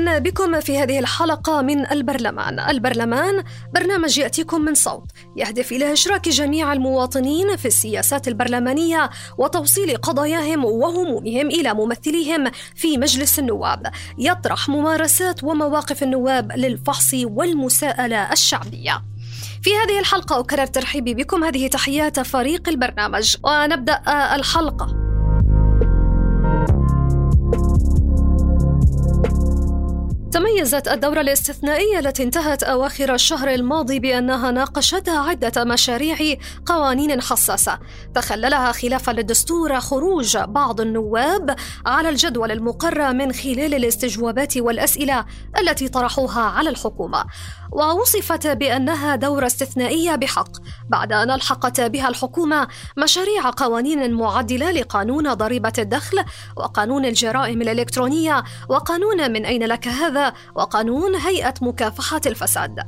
أهلا بكم في هذه الحلقة من البرلمان. البرلمان برنامج يأتيكم من صوت يهدف إلى إشراك جميع المواطنين في السياسات البرلمانية وتوصيل قضاياهم وهمومهم إلى ممثليهم في مجلس النواب. يطرح ممارسات ومواقف النواب للفحص والمساءلة الشعبية. في هذه الحلقة أكرر ترحيبي بكم. هذه تحيات فريق البرنامج. ونبدأ الحلقة. تميزت الدورة الاستثنائية التي انتهت أواخر الشهر الماضي بأنها ناقشت عدة مشاريع قوانين حساسة تخللها خلافا للدستور خروج بعض النواب على الجدول المقرر من خلال الاستجوابات والأسئلة التي طرحوها على الحكومة. ووصفت بأنها دورة استثنائية بحق بعد أن ألحقت بها الحكومة مشاريع قوانين معدلة لقانون ضريبة الدخل وقانون الجرائم الإلكترونية وقانون من أين لك هذا وقانون هيئة مكافحة الفساد.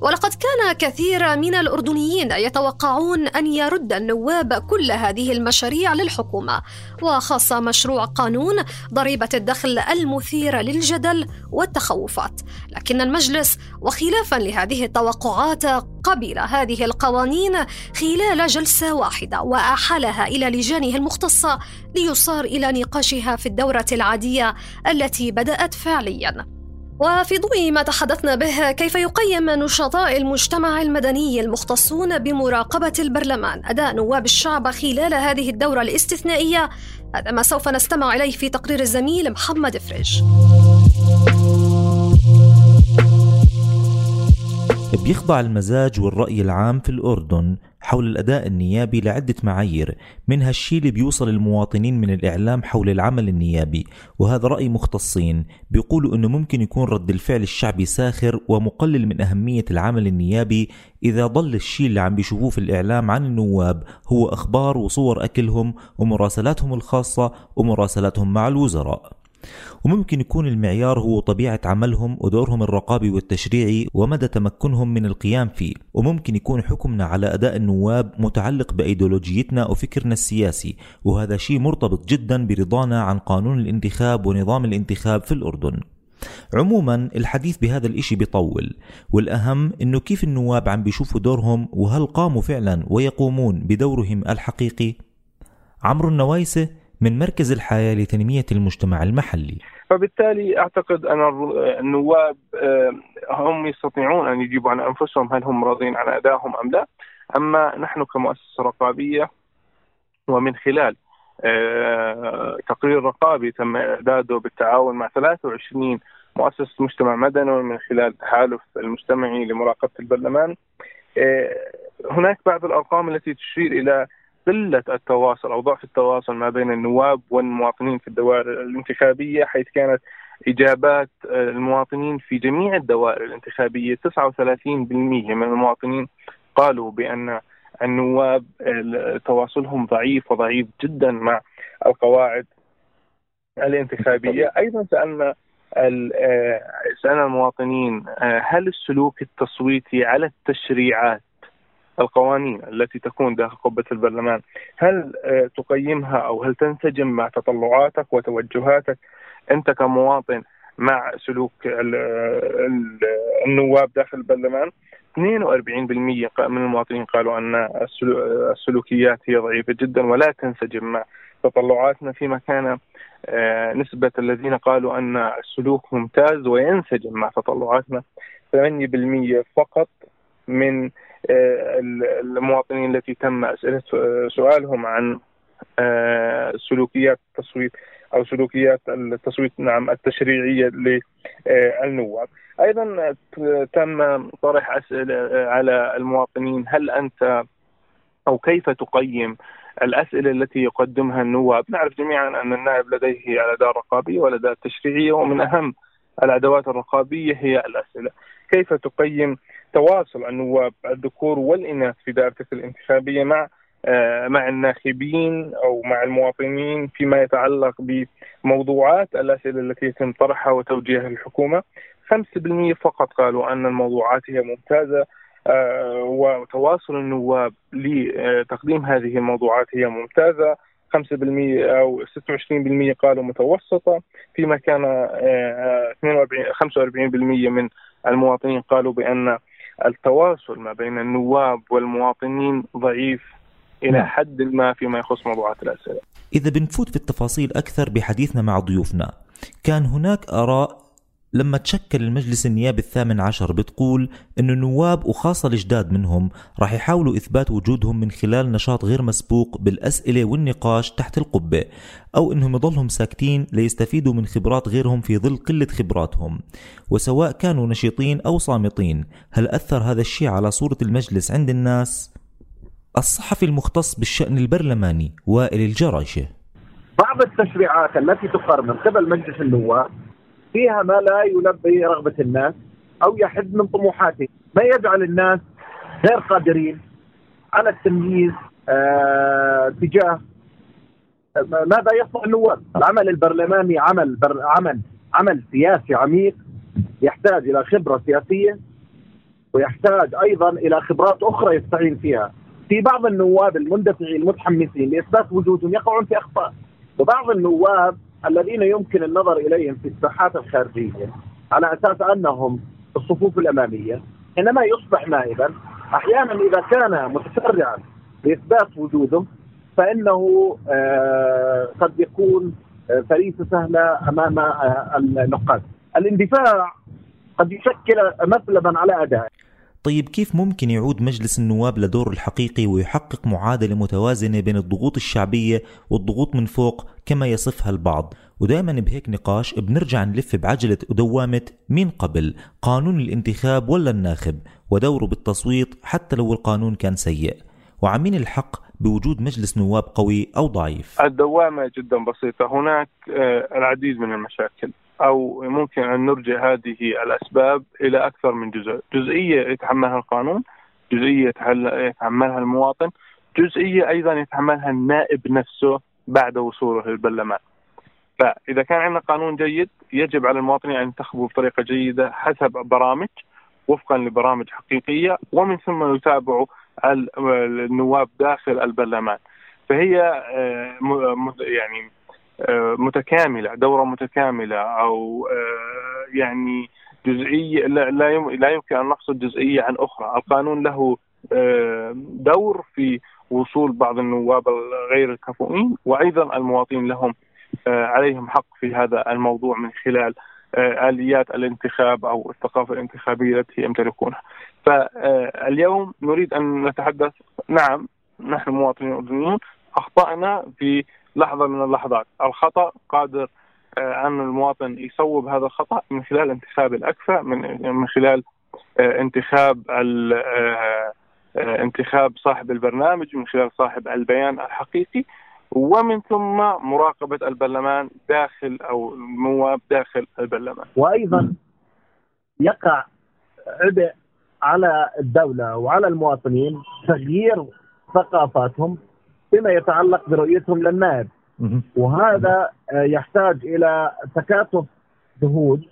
ولقد كان كثير من الأردنيين يتوقعون أن يرد النواب كل هذه المشاريع للحكومة وخاصة مشروع قانون ضريبة الدخل المثير للجدل والتخوفات. لكن المجلس وخلافا لهذه التوقعات قبل هذه القوانين خلال جلسة واحدة وأحالها إلى لجانه المختصة ليصار إلى نقاشها في الدورة العادية التي بدأت فعلياً. وفي ضوء ما تحدثنا به كيف يقيم نشطاء المجتمع المدني المختصون بمراقبة البرلمان؟ أداء نواب الشعب خلال هذه الدورة الاستثنائية. هذا ما سوف نستمع إليه في تقرير الزميل محمد فريج بيخضع المزاج والرأي العام في الأردن. حول الأداء النيابي لعدة معايير منها الشيء اللي بيوصل المواطنين من الإعلام حول العمل النيابي وهذا رأي مختصين بيقولوا أنه ممكن يكون رد الفعل الشعبي ساخر ومقلل من أهمية العمل النيابي إذا ضل الشيء اللي عم بيشوفوه في الإعلام عن النواب هو أخبار وصور أكلهم ومراسلاتهم الخاصة ومراسلاتهم مع الوزراء. وممكن يكون المعيار هو طبيعة عملهم ودورهم الرقابي والتشريعي ومدى تمكنهم من القيام فيه. وممكن يكون حكمنا على أداء النواب متعلق بأيديولوجيتنا وفكرنا السياسي وهذا شيء مرتبط جدا برضانا عن قانون الانتخاب ونظام الانتخاب في الأردن. عموما الحديث بهذا الإشي بيطول والأهم إنه كيف النواب عم بيشوفوا دورهم وهل قاموا فعلا ويقومون بدورهم الحقيقي؟ عمرو النوايسة من مركز الحياة لتنمية المجتمع المحلي. فبالتالي أعتقد أن النواب هم يستطيعون أن يجيبوا عن أنفسهم هل هم راضين عن أدائهم أم لا. أما نحن كمؤسسة رقابية ومن خلال آه، تقرير رقابي تم إعداده بالتعاون مع 23 مؤسسة مجتمع مدني ومن خلال التحالف المجتمعي لمراقبة البرلمان آه، هناك بعض الأرقام التي تشير إلى قلة التواصل أو ضعف التواصل ما بين النواب والمواطنين في الدوائر الانتخابية حيث كانت إجابات المواطنين في جميع الدوائر الانتخابية 39% من المواطنين قالوا بأن النواب تواصلهم ضعيف وضعيف جدا مع القواعد الانتخابية. أيضا سألنا سألنا المواطنين هل السلوك التصويتي على التشريعات القوانين التي تكون داخل قبة البرلمان. هل آه، تقيمها أو هل تنسجم مع تطلعاتك وتوجهاتك أنت كمواطن مع سلوك النواب داخل البرلمان؟ 42% من المواطنين قالوا أن السلوكيات هي ضعيفة جدا ولا تنسجم مع تطلعاتنا فيما كان آه، نسبة الذين قالوا أن السلوك ممتاز وينسجم مع تطلعاتنا. 8% فقط من آه، المواطنين التي تم أسئلة آه، سؤالهم عن آه، سلوكيات التصويت أو سلوكيات التصويت نعم التشريعية للنواب. أيضا تم طرح أسئلة على المواطنين هل أنت أو كيف تقيم الأسئلة التي يقدمها النواب، نعرف جميعا أن النائب لديه الأداة الرقابية والأداة التشريعية ومن أهم الأدوات الرقابية هي الأسئلة. كيف تقيم تواصل النواب الذكور والإناث في دائرتك الانتخابية مع آه، مع الناخبين أو مع المواطنين فيما يتعلق بموضوعات الأسئلة التي يتم طرحها وتوجيهها للحكومة. 5% فقط قالوا أن الموضوعات هي ممتازة آه، وتواصل النواب لتقديم هذه الموضوعات هي ممتازة. 5% أو 26% قالوا متوسطة. فيما كان 42 آه، 45% من المواطنين قالوا بأن التواصل ما بين النواب والمواطنين ضعيف إلى نعم. حد ما فيما يخص موضوعات الأسئلة. إذا بنفوت في التفاصيل أكثر بحديثنا مع ضيوفنا، كان هناك آراء لما تشكل المجلس النيابي الثامن عشر بتقول أن النواب وخاصة الجداد منهم راح يحاولوا إثبات وجودهم من خلال نشاط غير مسبوق بالأسئلة والنقاش تحت القبة أو أنهم يضلهم ساكتين ليستفيدوا من خبرات غيرهم في ظل قلة خبراتهم وسواء كانوا نشيطين أو صامتين هل أثر هذا الشيء على صورة المجلس عند الناس؟ الصحفي المختص بالشأن البرلماني وائل الجرشه بعض التشريعات التي تقر من قبل مجلس النواب فيها ما لا يلبي رغبة الناس أو يحد من طموحاته. ما يجعل الناس غير قادرين على التمييز آه تجاه ماذا يصنع النواب؟ العمل البرلماني عمل بر عمل عمل سياسي عميق يحتاج إلى خبرة سياسية ويحتاج أيضا إلى خبرات أخرى يستعين فيها. في بعض النواب المندفعين المتحمسين لإثبات وجودهم يقعون في أخطاء وبعض النواب الذين يمكن النظر إليهم في الساحات الخارجية على أساس أنهم الصفوف الأمامية حينما يصبح نائبا أحيانا إذا كان متسرعا لإثبات وجوده فإنه آه، قد يكون آه، فريسة سهلة أمام آه، النقاد. الاندفاع قد يشكل مثلبا على أدائه. طيب كيف ممكن يعود مجلس النواب لدوره الحقيقي ويحقق معادلة متوازنة بين الضغوط الشعبية والضغوط من فوق كما يصفها البعض؟ ودائما بهيك نقاش بنرجع نلف بعجلة ودوامة مين قبل قانون الانتخاب ولا الناخب؟ ودوره بالتصويت حتى لو القانون كان سيء. وعمين الحق بوجود مجلس نواب قوي أو ضعيف؟ الدوامة جدا بسيطة. هناك آه، العديد من المشاكل. أو ممكن أن نرجع هذه الأسباب إلى أكثر من جزء، جزئية يتحملها القانون، جزئية يتحملها المواطن، جزئية أيضا يتحملها النائب نفسه بعد وصوله للبرلمان. فإذا كان عندنا قانون جيد يجب على المواطنين أن ينتخبوا بطريقة جيدة حسب برامج وفقا لبرامج حقيقية ومن ثم يتابعوا النواب داخل البرلمان. فهي آه، يعني متكاملة دورة متكاملة أو آه، يعني جزئية لا لا يمكن أن نقصد جزئية عن أخرى، القانون له آه، دور في وصول بعض النواب غير الكفؤين وأيضا المواطنين لهم عليهم حق في هذا الموضوع من خلال آليات الانتخاب أو الثقافة الانتخابية التي يمتلكونها. فاليوم نريد أن نتحدث نعم نحن مواطنين أردنيون أخطأنا في لحظة من اللحظات الخطأ قادر آه، أن المواطن يصوب هذا الخطأ من خلال انتخاب الأكفأ من من خلال آه، انتخاب آه، انتخاب صاحب البرنامج من خلال صاحب البيان الحقيقي ومن ثم مراقبة البرلمان داخل أو النواب داخل البرلمان. وأيضا يقع عبء على الدولة وعلى المواطنين تغيير ثقافاتهم فيما يتعلق برؤيتهم للنائب. وهذا آه، يحتاج إلى تكاتف جهود.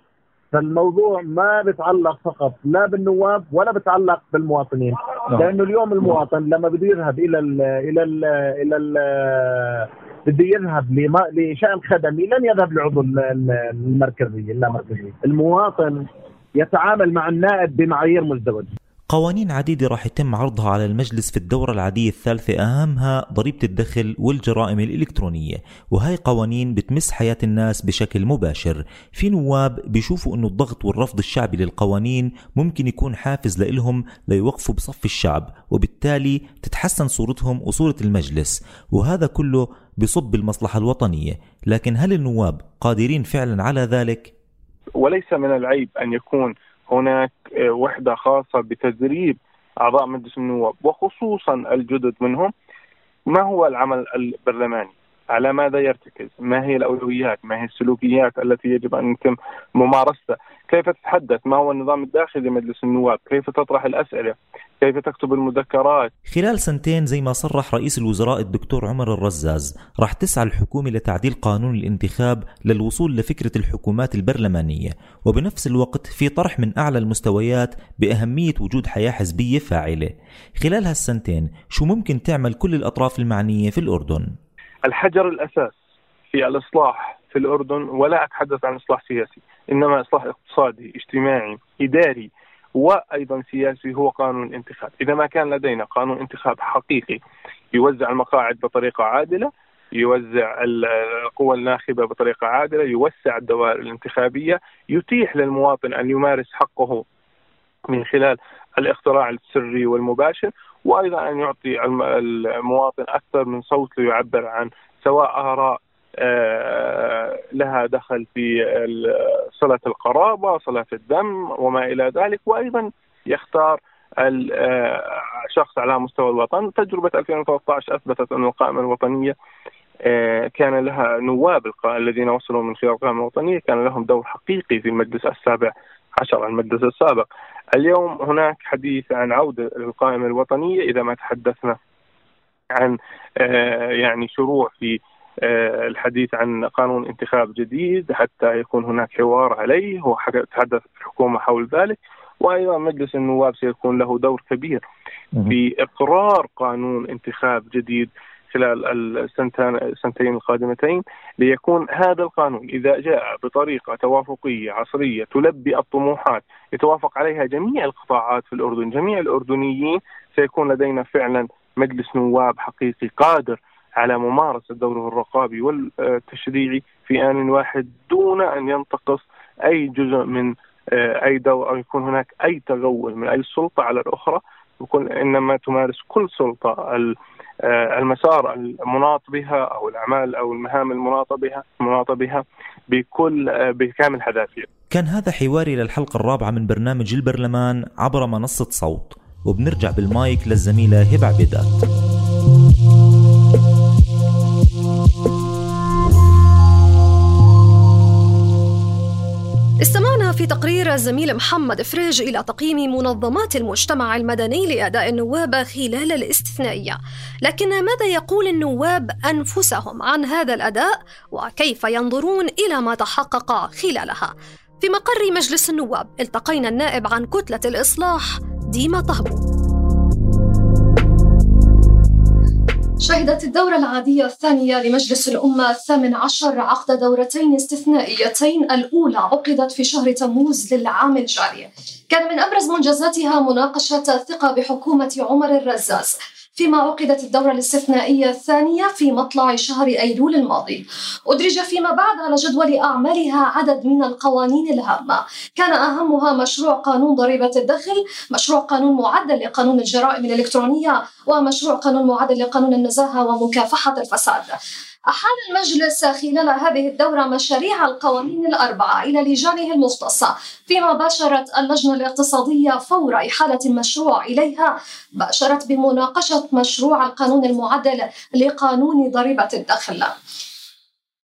فالموضوع ما بيتعلق فقط لا بالنواب ولا بيتعلق بالمواطنين. نعم. لأنه اليوم المواطن لما بده يذهب إلى ال إلى ال إلى ال بده يذهب لشأن خدمي لن يذهب لعضو المركزيه اللامركزيه المواطن يتعامل مع النائب بمعايير مزدوجة. قوانين عديدة راح يتم عرضها على المجلس في الدورة العادية الثالثة أهمها ضريبة الدخل والجرائم الإلكترونية. وهي قوانين بتمس حياة الناس بشكل مباشر. في نواب بيشوفوا أنه الضغط والرفض الشعبي للقوانين ممكن يكون حافز لإلهم ليوقفوا بصف الشعب وبالتالي تتحسن صورتهم وصورة المجلس. وهذا كله بصب بالمصلحة الوطنية. لكن هل النواب قادرين فعلا على ذلك؟ وليس من العيب أن يكون هناك آه، وحدة خاصة بتدريب أعضاء مجلس النواب وخصوصا الجدد منهم ما هو العمل البرلماني؟ على ماذا يرتكز؟ ما هي الأولويات؟ ما هي السلوكيات التي يجب أن يتم ممارستها؟ كيف تتحدث؟ ما هو النظام الداخلي لمجلس النواب؟ كيف تطرح الأسئلة؟ كيف تكتب المذكرات؟ خلال سنتين زي ما صرح رئيس الوزراء الدكتور عمر الرزاز راح تسعى الحكومة لتعديل قانون الانتخاب للوصول لفكرة الحكومات البرلمانية وبنفس الوقت في طرح من أعلى المستويات بأهمية وجود حياة حزبية فاعلة. خلال هالسنتين شو ممكن تعمل كل الأطراف المعنية في الأردن؟ الحجر الأساس في الإصلاح في الأردن ولا أتحدث عن إصلاح سياسي إنما إصلاح اقتصادي اجتماعي إداري وأيضا سياسي هو قانون الانتخاب، إذا ما كان لدينا قانون انتخاب حقيقي يوزع المقاعد بطريقة عادلة، يوزع القوى الناخبة بطريقة عادلة، يوسع الدوائر الانتخابية، يتيح للمواطن أن يمارس حقه من خلال الاقتراع السري والمباشر وأيضا أن يعطي المواطن أكثر من صوت ليعبر عن سواء آراء آه، لها دخل في صلة القرابة، صلة الدم وما إلى ذلك. وأيضا يختار الشخص آه، على مستوى الوطن، تجربة 2013 أثبتت أن القائمة الوطنية آه، كان لها نواب الذين وصلوا من خلال القائمة الوطنية. كان لهم دور حقيقي في المجلس السابع عشر المجلس السابق. اليوم هناك حديث عن عودة القائمة الوطنية إذا ما تحدثنا عن آه، يعني شروع في آه، الحديث عن قانون انتخاب جديد حتى يكون هناك حوار عليه. وتحدث الحكومة حول ذلك. وأيضا مجلس النواب سيكون له دور كبير في إقرار قانون انتخاب جديد خلال السنتين القادمتين ليكون هذا القانون إذا جاء بطريقة توافقية عصرية تلبي الطموحات يتوافق عليها جميع القطاعات في الأردن، جميع الأردنيين سيكون لدينا فعلا مجلس نواب حقيقي قادر على ممارسة دوره الرقابي والتشريعي في آن واحد دون أن ينتقص أي جزء من آه، أي دور أو يكون هناك أي تغول من أي سلطة على الأخرى. يكون إنما تمارس كل سلطة آه، المسار المناط بها أو الأعمال أو المهام المناطه بها المناطه بها بكل آه، بكامل حذافير. كان هذا حواري للحلقه الرابعة من برنامج البرلمان عبر منصة صوت وبنرجع بالمايك للزميلة هبة عبيدات. استمعنا في تقرير الزميل محمد فريج إلى تقييم منظمات المجتمع المدني لأداء النواب خلال الاستثنائية. لكن ماذا يقول النواب أنفسهم عن هذا الأداء؟ وكيف ينظرون إلى ما تحقق خلالها؟ في مقر مجلس النواب التقينا النائب عن كتلة الإصلاح ديما طهبو شهدت الدورة العادية الثانية لمجلس الأمة الثامن عشر عقد دورتين استثنائيتين. الأولى عقدت في شهر تموز للعام الجاري. كان من أبرز منجزاتها مناقشة الثقة بحكومة عمر الرزاز. فيما عقدت الدورة الاستثنائية الثانية في مطلع شهر أيلول الماضي. أدرج فيما بعد على جدول أعمالها عدد من القوانين الهامة. كان أهمها مشروع قانون ضريبة الدخل مشروع قانون معدل لقانون الجرائم الإلكترونية ومشروع قانون معدل لقانون النزاهة ومكافحة الفساد. أحال المجلس خلال هذه الدورة مشاريع القوانين الأربعة إلى لجانه المختصة فيما باشرت اللجنة الاقتصادية فور إحالة المشروع إليها. باشرت بمناقشة مشروع القانون المعدل لقانون ضريبة الدخل.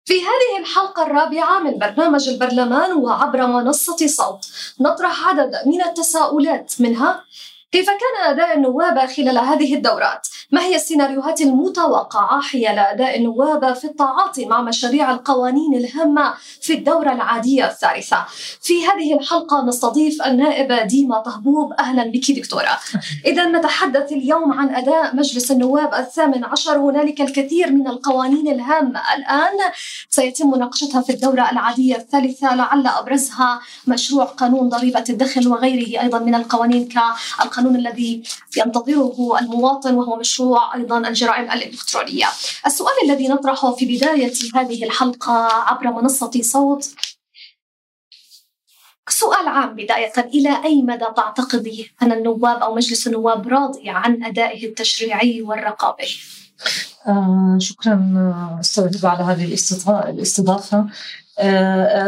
في هذه الحلقة الرابعة من برنامج البرلمان وعبر منصة صوت نطرح عدد من التساؤلات منها كيف كان أداء النواب خلال هذه الدورات؟ ما هي السيناريوهات المتوقعة حيال أداء النواب في التعاطي مع مشاريع القوانين الهامة في الدورة العادية الثالثة؟ في هذه الحلقة نستضيف النائبة ديما طهبوب أهلا بك دكتورة إذا نتحدث اليوم عن أداء مجلس النواب الثامن عشر هنالك الكثير من القوانين الهامة الآن سيتم مناقشتها في الدورة العادية الثالثة لعل أبرزها مشروع قانون ضريبة الدخل وغيره أيضا من القوانين كالقانون القانون الذي ينتظره المواطن وهو مشروع أيضا الجرائم الإلكترونية. السؤال الذي نطرحه في بداية هذه الحلقة عبر منصة صوت. سؤال عام بداية إلى أي مدى تعتقدي أن النواب أو مجلس النواب راضي عن أدائه التشريعي والرقابي؟ آه شكرا أستاذ على هذه الاستضافة. آه، آه،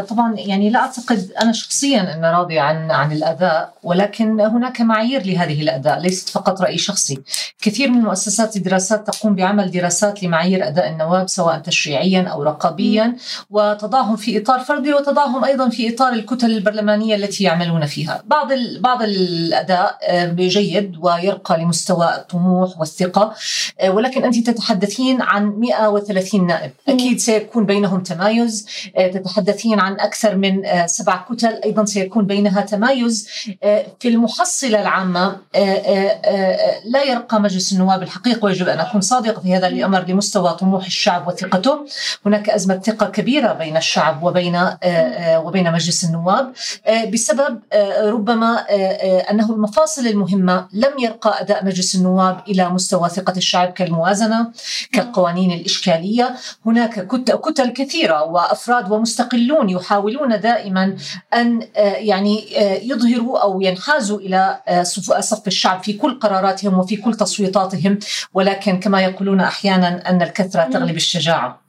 طبعا يعني لا أعتقد أنا شخصيا إن راضي عن عن الأداء ولكن هناك معايير لهذه الأداء ليست فقط رأي شخصي. كثير من مؤسسات الدراسات تقوم بعمل دراسات لمعايير أداء النواب سواء تشريعيا أو رقابيا وتضعهم في إطار فردي وتضعهم أيضا في إطار الكتل البرلمانية التي يعملون فيها. بعض بعض الأداء آه، جيد ويرقى لمستوى الطموح والثقة ولكن انت تتحدثين عن 130 نائب. أكيد سيكون بينهم تمايز تتحدثين عن أكثر من آه، سبع كتل أيضا سيكون بينها تمايز آه، في المحصلة العامة آه، لا يرقى مجلس النواب الحقيقة ويجب أن أكون صادقة في هذا الأمر لمستوى طموح الشعب وثقته. هناك أزمة ثقة كبيرة بين الشعب وبين وبين مجلس النواب بسبب ربما أنه المفاصل المهمة لم يرقى أداء مجلس النواب إلى مستوى ثقة الشعب كالموازنة كالقوانين الإشكالية. هناك كتل كثيرة وأفراد ومستقلون يحاولون دائما أن آه، يعني آه، يظهروا أو ينحازوا إلى آه، صف الشعب في كل قراراتهم وفي كل تصويتاتهم. ولكن كما يقولون أحيانا أن الكثرة تغلب الشجاعة.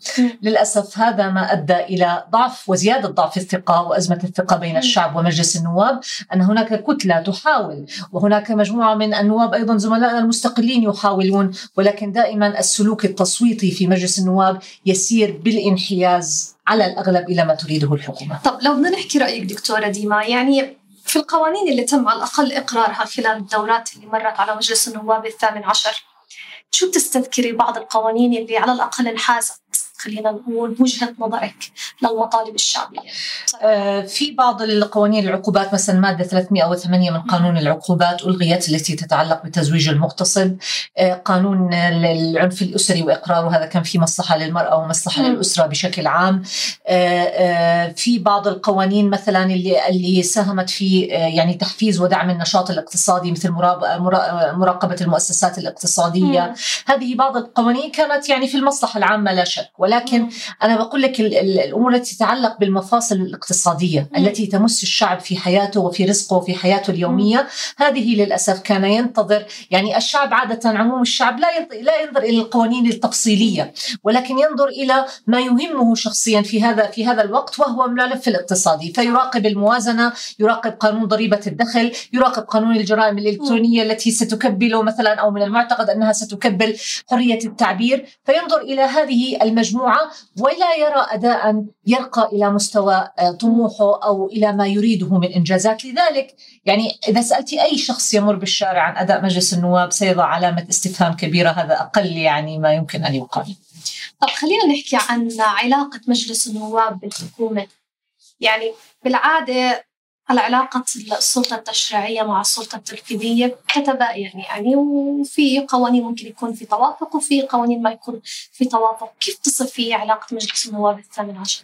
للأسف هذا ما أدى إلى ضعف وزيادة ضعف الثقة وأزمة الثقة بين الشعب ومجلس النواب. أن هناك كتلة تحاول وهناك مجموعة من النواب أيضا زملائنا المستقلين يحاولون. ولكن دائما السلوك التصويتي في مجلس النواب يسير بالانحياز. على الأغلب إلى ما تريده الحكومة. طب لو بدنا نحكي رأيك دكتورة ديما يعني في القوانين اللي تم على الأقل إقرارها خلال الدورات اللي مرت على مجلس النواب الثامن عشر شو بتستذكري بعض القوانين اللي على الأقل انحازت؟ خلينا نقول وجهة نظرك للمطالب الشعبيه؟ آه في بعض القوانين العقوبات مثلا مادة 308 من قانون العقوبات ألغيت التي تتعلق بتزويج المغتصب، آه قانون العنف الأسري وإقراره هذا كان في مصلحة للمرأة ومصلحة م. للأسرة بشكل عام. آه في بعض القوانين مثلا اللي اللي ساهمت في يعني تحفيز ودعم النشاط الاقتصادي مثل مراقبة المؤسسات الاقتصادية، م. هذه بعض القوانين كانت يعني في المصلحة العامة لا شك ولكن أنا بقول لك الأمور التي تتعلق بالمفاصل الاقتصادية التي تمس الشعب في حياته وفي رزقه وفي حياته اليومية. هذه للأسف كان ينتظر يعني الشعب عادة عموم الشعب لا لا ينظر إلى القوانين التفصيلية ولكن ينظر إلى ما يهمه شخصيا في هذا في هذا الوقت وهو الملف الاقتصادي. فيراقب الموازنة يراقب قانون ضريبة الدخل يراقب قانون الجرائم الإلكترونية التي ستكبل مثلا أو من المعتقد أنها ستكبل حرية التعبير. فينظر إلى هذه المجموعة مجموعه ولا يرى أداء يرقى إلى مستوى آه، طموحه أو إلى ما يريده من انجازات لذلك يعني إذا سألتي أي شخص يمر بالشارع عن أداء مجلس النواب سيضع علامة استفهام كبيرة هذا أقل يعني ما يمكن أن يقال. طب خلينا نحكي عن علاقة مجلس النواب بالحكومة. يعني بالعادة العلاقة السلطة التشريعية مع السلطة التنفيذية تتباين يعني وفي قوانين ممكن يكون في توافق وفي قوانين ما يكون في توافق كيف تصفي علاقة مجلس النواب الثامن عشر؟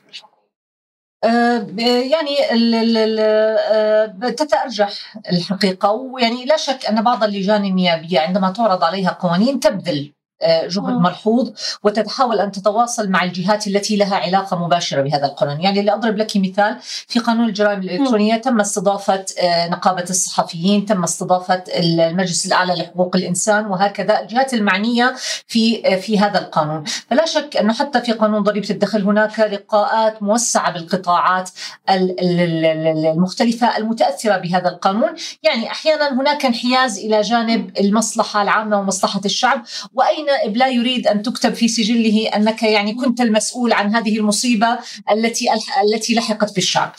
أه يعني أه تتأرجح الحقيقة ويعني لا شك أن بعض اللجان النيابية عندما تعرض عليها قوانين تبذل جهد ملحوظ وتتحاول أن تتواصل مع الجهات التي لها علاقة مباشرة بهذا القانون، يعني لأضرب لك مثال في قانون الجرائم الإلكترونية تم استضافة آه، نقابة الصحفيين، تم استضافة المجلس الأعلى لحقوق الإنسان وهكذا الجهات المعنية في آه، في هذا القانون، فلا شك أنه حتى في قانون ضريبة الدخل هناك لقاءات موسعة بالقطاعات المختلفة المتأثرة بهذا القانون، يعني أحيانا هناك انحياز إلى جانب المصلحة العامة ومصلحة الشعب، وأين نائب لا يريد أن تكتب في سجله أنك يعني كنت المسؤول عن هذه المصيبة التي التي لحقت بالشعب.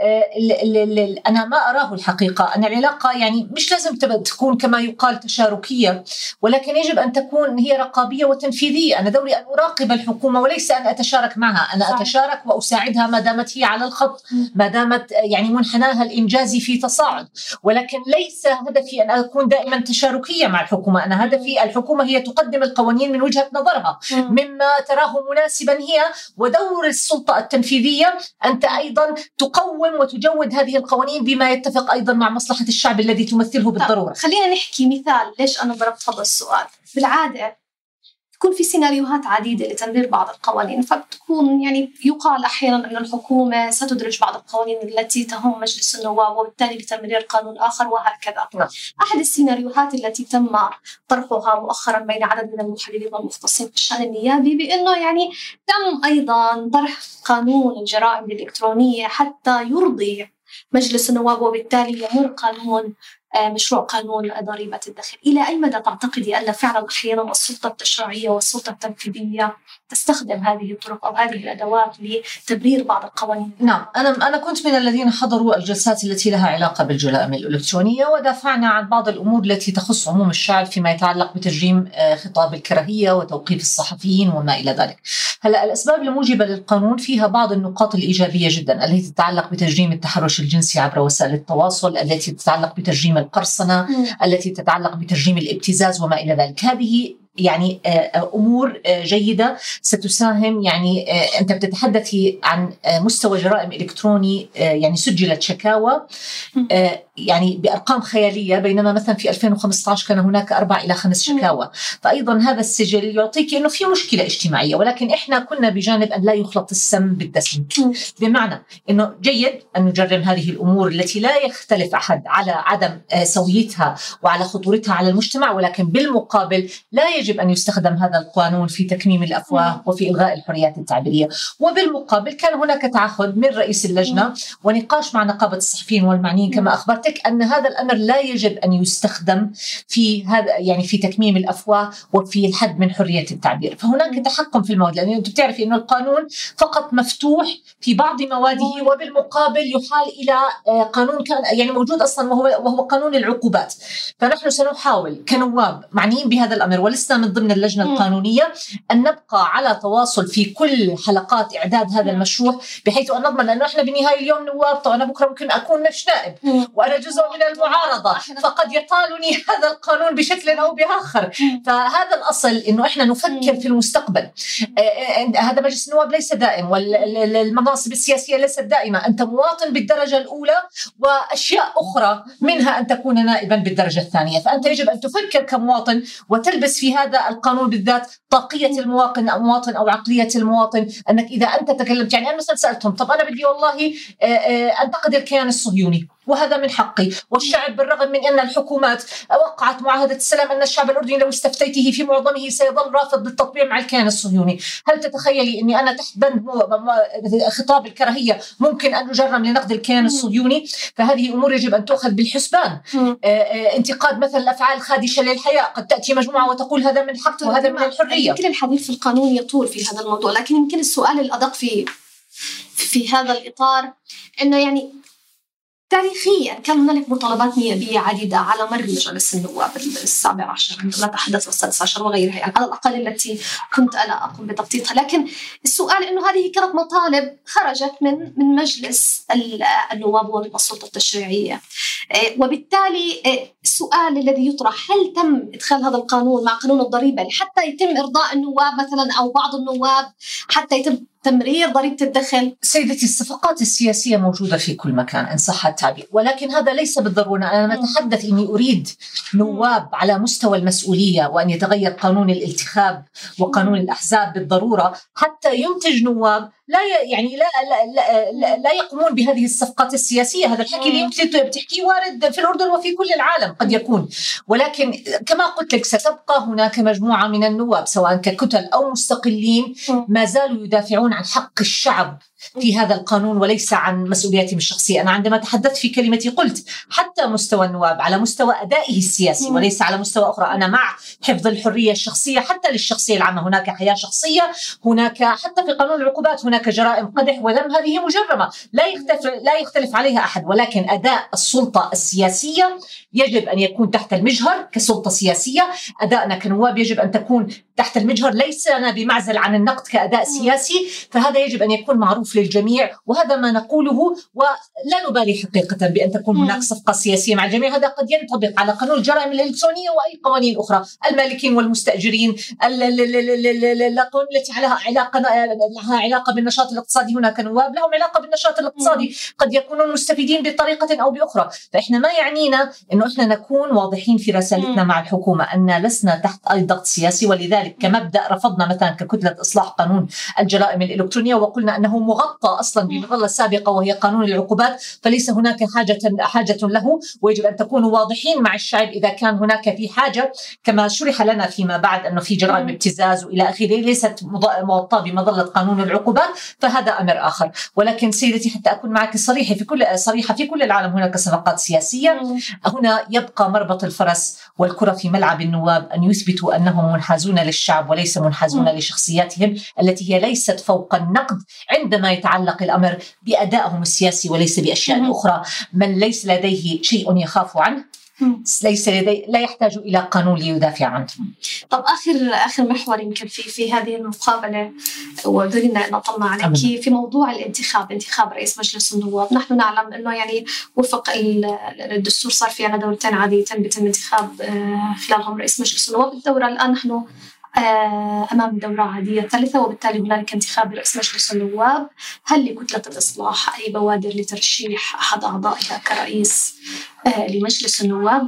آه، أنا ما أراه الحقيقة. أن العلاقة يعني مش لازم تكون كما يقال تشاركية ولكن يجب أن تكون هي رقابية وتنفيذية، أنا دوري أن أراقب الحكومة وليس أن أتشارك معها، أنا. أتشارك وأساعدها ما دامت هي على الخط، ما دامت يعني منحناها الانجازي في تصاعد، ولكن ليس هدفي أن أكون دائما تشاركية مع الحكومة، أنا هدفي الحكومة هي تقدم القوانين من وجهة نظرها. مما تراه مناسبا هي ودور السلطة التنفيذية أنت أيضا تقوم وتجود هذه القوانين بما يتفق أيضا مع مصلحة الشعب الذي تمثله بالضرورة. خلينا نحكي مثال. ليش أنا ضربت هذا السؤال؟ بالعادة تكون في سيناريوهات عديدة لتمرير بعض القوانين فبتكون يعني يقال أحيانا أن الحكومة ستدرج بعض القوانين التي تهم مجلس النواب وبالتالي لتمرير قانون آخر وهكذا نعم. أحد السيناريوهات التي تم طرحها مؤخرا بين عدد من المحللين والمختصين في الشأن النيابي بأنه يعني تم أيضا طرح قانون الجرائم الإلكترونية حتى يرضي مجلس النواب وبالتالي يمر قانون مشروع قانون ضريبة الدخل. إلى أي مدى تعتقدي أن فعلا أحيانا السلطة التشريعية والسلطة التنفيذية تستخدم هذه الطرق أو هذه الأدوات لتبرير بعض القوانين؟ نعم أنا أنا كنت من الذين حضروا الجلسات التي لها علاقة بالجرائم الإلكترونية ودافعنا عن بعض الأمور التي تخص عموم الشعب فيما يتعلق بتجريم آه، خطاب الكراهية وتوقيف الصحفيين وما إلى ذلك. هلأ الأسباب الموجبة للقانون فيها بعض النقاط الإيجابية جدا التي تتعلق بتجريم التحرش الجنسي عبر وسائل التواصل التي تتعلق بتجريم القرصنة التي تتعلق بتجريم الابتزاز وما إلى ذلك. هذه يعني آه، آه، أمور آه، جيدة ستساهم. يعني أنت بتتحدثي عن مستوى جرائم إلكتروني يعني سجلت شكاوى. يعني بأرقام خيالية بينما مثلا في 2015 كان هناك أربع إلى خمس شكاوى. فايضا هذا السجل يعطيك إنه في مشكلة اجتماعية ولكن إحنا كنا بجانب أن لا يخلط السم بالدسم. بمعنى إنه جيد أن نجرم هذه الأمور التي لا يختلف أحد على عدم سويتها وعلى خطورتها على المجتمع ولكن بالمقابل لا يجب أن يستخدم هذا القانون في تكميم الأفواه وفي إلغاء الحريات التعبيرية، وبالمقابل كان هناك تعهد من رئيس اللجنة ونقاش مع نقابة الصحفيين والمعنيين كما اخبرتك أن هذا الأمر لا يجب أن يستخدم في هذا يعني في تكميم الأفواه وفي الحد من حرية التعبير، فهناك تحكم في المواد لأنه أنت بتعرفي إنه القانون فقط مفتوح في بعض مواده وبالمقابل يحال إلى آه، قانون كان يعني موجود أصلا وهو وهو قانون العقوبات، فنحن سنحاول كنواب معنيين بهذا الأمر ولسنا من ضمن اللجنة القانونية أن نبقى على تواصل في كل حلقات إعداد هذا المشروع بحيث أن نضمن أنه إحنا بنهاية اليوم نواب طبعا بكرة ممكن أكون مش نائب. وأنا جزء من المعارضة فقد يطالني هذا القانون بشكل أو بآخر. فهذا الأصل إنه إحنا نفكر في المستقبل. آه، آه، هذا مجلس النواب ليس دائم والمناصب السياسية ليست دائمة. أنت مواطن بالدرجة الأولى وأشياء أخرى منها أن تكون نائبا بالدرجة الثانية. فأنت يجب أن تفكر كمواطن وتلبس في هذا القانون بالذات طاقية المواطن أو مواطن أو عقلية المواطن. أنك إذا أنت تكلمت يعني أنا مثلا سألتهم طب أنا بدي والله آه، آه، أنتقد الكيان الصهيوني. وهذا من حقي. والشعب بالرغم من أن الحكومات وقعت معاهدة السلام أن الشعب الأردني لو استفتيته في معظمه سيظل رافض بالتطبيع مع الكيان الصهيوني. هل تتخيلي أني أنا تحت بند خطاب الكراهية ممكن أن أجرم لنقد الكيان الصهيوني؟ فهذه أمور يجب أن تؤخذ بالحسبان. آه، انتقاد مثلا الأفعال الخادشة للحياة. قد تأتي مجموعة وتقول هذا من حق وهذا من الحرية. يمكن الحديث في القانون يطول في هذا الموضوع لكن يمكن السؤال الأدق في في هذا الإطار إنه يعني تاريخيا. كان هنالك مطالبات نيابية عديدة على مر مجلس النواب السابع عشر عندما تحدث والسادس عشر وغيرها يعني على الأقل التي كنت أنا أقوم بتبسيطها لكن السؤال أنه هذه كانت مطالب خرجت من من مجلس النواب ومن السلطة التشريعية. آه، وبالتالي آه، السؤال الذي يطرح هل تم إدخال هذا القانون مع قانون الضريبة حتى يتم إرضاء النواب مثلا أو بعض النواب حتى يتم تمرير ضريبة الدخل؟ سيدتي الصفقات السياسية موجودة في كل مكان إن صح التعبير. ولكن هذا ليس بالضرورة. أنا أتحدث إني أريد نواب على مستوى المسؤولية وأن يتغير قانون الانتخاب وقانون الأحزاب بالضرورة حتى ينتج نواب لا يعني لا لا, لا, لا, لا يقومون بهذه الصفقات السياسية. هذا الحكي اللي يمكن بتحكيه وارد في الأردن وفي كل العالم قد يكون. ولكن كما قلت لك ستبقى هناك مجموعة من النواب سواء ككتل أو مستقلين ما زالوا يدافعون عن حق الشعب. في هذا القانون وليس عن مسؤولياتهم الشخصية، أنا عندما تحدثت في كلمتي قلت حتى مستوى النواب على مستوى أدائه السياسي وليس على مستوى أخرى، أنا مع حفظ الحرية الشخصية حتى للشخصية العامة، هناك حياة شخصية، هناك حتى في قانون العقوبات هناك جرائم قدح وذم هذه مجرمة، لا يختلف لا يختلف عليها أحد، ولكن أداء السلطة السياسية يجب أن يكون تحت المجهر كسلطة سياسية، ادائنا كنواب يجب أن تكون تحت المجهر. ليس بمعزل عن النقد كأداء سياسي، فهذا يجب أن يكون معروف للجميع وهذا ما نقوله ولا نبالي حقيقة بأن تكون هناك صفقة سياسية مع الجميع. هذا قد ينطبق على قانون الجرائم الإلكترونية وأي قوانين أخرى. المالكين والمستأجرين القوانين التي لها علاقة لها علاقة بالنشاط الاقتصادي هناك نواب لهم علاقة بالنشاط الاقتصادي. قد يكونون مستفيدين بطريقة أو بأخرى. فإحنا ما يعنينا إنه إحنا نكون واضحين في رسالتنا مع الحكومة أن لسنا تحت أي ضغط سياسي. ولذلك كمبدأ رفضنا مثلا ككتلة إصلاح قانون الجرائم الإلكترونية وقلنا أنه مغطى أصلا بمظله سابقه وهي قانون العقوبات فليس هناك حاجة حاجة له. ويجب أن تكونوا واضحين مع الشعب إذا كان هناك في حاجة كما شرح لنا فيما بعد أنه في جرائم ابتزاز وإلى آخره ليست مغطاه بمظلة قانون العقوبات فهذا أمر آخر. ولكن سيدتي حتى أكون معك صريحة في كل صريحة في كل العالم هناك صفقات سياسية. هنا يبقى مربط الفرس والكرة في ملعب النواب أن يثبتوا أنهم منحازون للشعب وليس منحازون لشخصياتهم التي هي ليست فوق النقد. عندما يتعلق الأمر بأدائهم السياسي وليس بأشياء أخرى. من ليس لديه شيء يخاف عنه ليس لدي لا يحتاج إلى قانون ليدافع عنه. طب آخر آخر محور يمكن في في هذه المقابلة ودرينا نطلنا عليك. في موضوع الانتخاب انتخاب رئيس مجلس النواب، نحن نعلم إنه يعني وفق الدستور صار في عندنا دورتين عاديه بيتم انتخاب آه، خلالهم رئيس مجلس النواب، الدورة الآن نحن أمام دورة عادية ثالثة وبالتالي هنالك انتخاب رئيس مجلس النواب. هل لكتلة الإصلاح أي بوادر لترشيح أحد أعضائها كرئيس آه، لمجلس النواب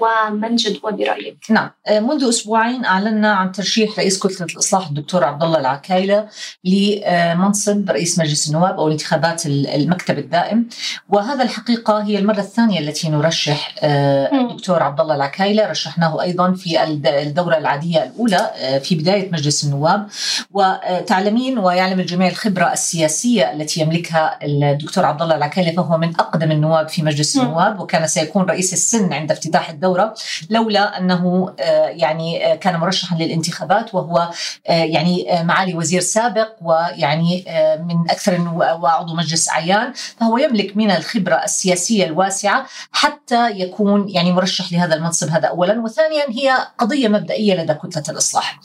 ومن جدوى برأيك؟ نعم. آه، منذ أسبوعين أعلنا عن ترشيح رئيس كتلة الإصلاح الدكتور عبد الله العكايلة لمنصب رئيس مجلس النواب أو انتخابات المكتب الدائم. وهذا الحقيقة هي المرة الثانية التي نرشح الدكتور عبد الله العكايلة. رشحناه أيضا في الدورة العادية الأولى في بداية مجلس النواب. وتعلمين ويعلم الجميع الخبرة السياسية التي يملكها الدكتور عبد الله العكايلة فهو من أقدم النواب في مجلس النواب وكان سيكون رئيس السن عند افتتاح الدورة لولا أنه آه، يعني آه، كان مرشحا للانتخابات وهو آه، يعني معالي وزير سابق ويعني من أكثر وعضو مجلس أعيان فهو يملك من الخبرة السياسية الواسعة حتى يكون يعني مرشح لهذا المنصب هذا أولا وثانيا هي قضية مبدئية لدى كتلة الإصلاح.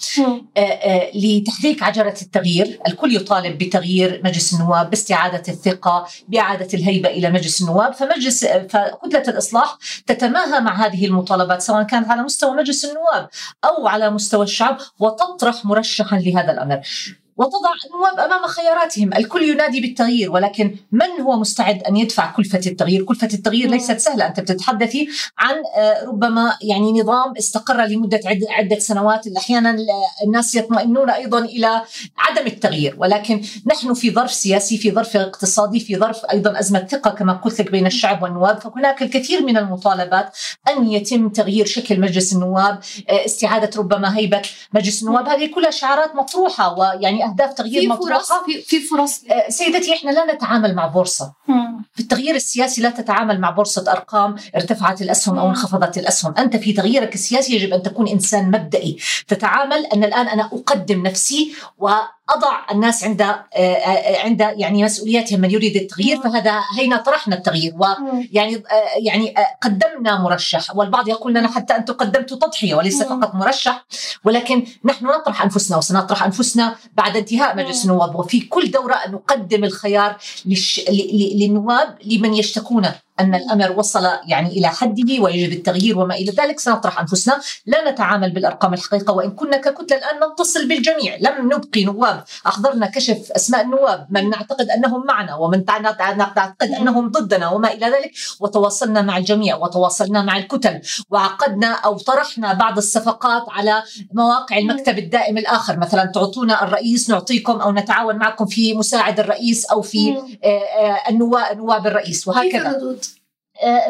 لتحريك عجلة التغيير الكل يطالب بتغيير مجلس النواب باستعادة الثقة بإعادة الهيبة إلى مجلس النواب فمجلس فكتلة الإصلاح تتماهى مع هذه المطالبات سواء كانت على مستوى مجلس النواب أو على مستوى الشعب وتطرح مرشحا لهذا الأمر. وتضع النواب أمام خياراتهم، الكل ينادي بالتغيير ولكن من هو مستعد أن يدفع كلفة التغيير؟ كلفة التغيير ليست سهلة، أنت بتتحدثي عن آه، ربما يعني نظام استقر لمدة عدة سنوات، أحيانا الناس يطمئنون أيضا إلى عدم التغيير، ولكن نحن في ظرف سياسي، في ظرف اقتصادي، في ظرف أيضا أزمة ثقة كما قلت لك بين الشعب والنواب، فهناك الكثير من المطالبات أن يتم تغيير شكل مجلس النواب، آه، استعادة ربما هيبة مجلس النواب، هذه كلها شعارات مطروحة ويعني اهداف تغيير في فرص في, فرص. آه، سيدتي إحنا لا نتعامل مع بورصة. في التغيير السياسي لا تتعامل مع بورصة أرقام ارتفعت الأسهم أو انخفضت الأسهم. أنت في تغييرك السياسي يجب أن تكون إنسان مبدئي. تتعامل أن الآن أنا أقدم نفسي و أضع الناس عند آه، آه، عند يعني مسؤولياتهم من يريد التغيير فهذا هينا طرحنا التغيير. ويعني يعني قدمنا مرشح. والبعض يقول لنا حتى أنتم قدمتوا تضحية وليس فقط مرشح. ولكن نحن نطرح أنفسنا وسنطرح أنفسنا بعد انتهاء مجلس النواب. وفي كل دورة نقدم الخيار. للنواب لمن يشتكون أن الأمر وصل يعني إلى حده ويجب التغيير وما إلى ذلك سنطرح أنفسنا. لا نتعامل بالأرقام الحقيقة وإن كنا ككتله الآن نتصل بالجميع. لم نبقي نواب. احضرنا كشف أسماء النواب. من نعتقد أنهم معنا ومن نعتقد أنهم ضدنا وما إلى ذلك. وتواصلنا مع الجميع وتواصلنا مع الكتل وعقدنا أو طرحنا بعض الصفقات على مواقع المكتب الدائم الآخر. مثلا تعطونا الرئيس نعطيكم أو نتعاون معكم في مساعد الرئيس أو في آه، آه، النواب نواب الرئيس وهكذا.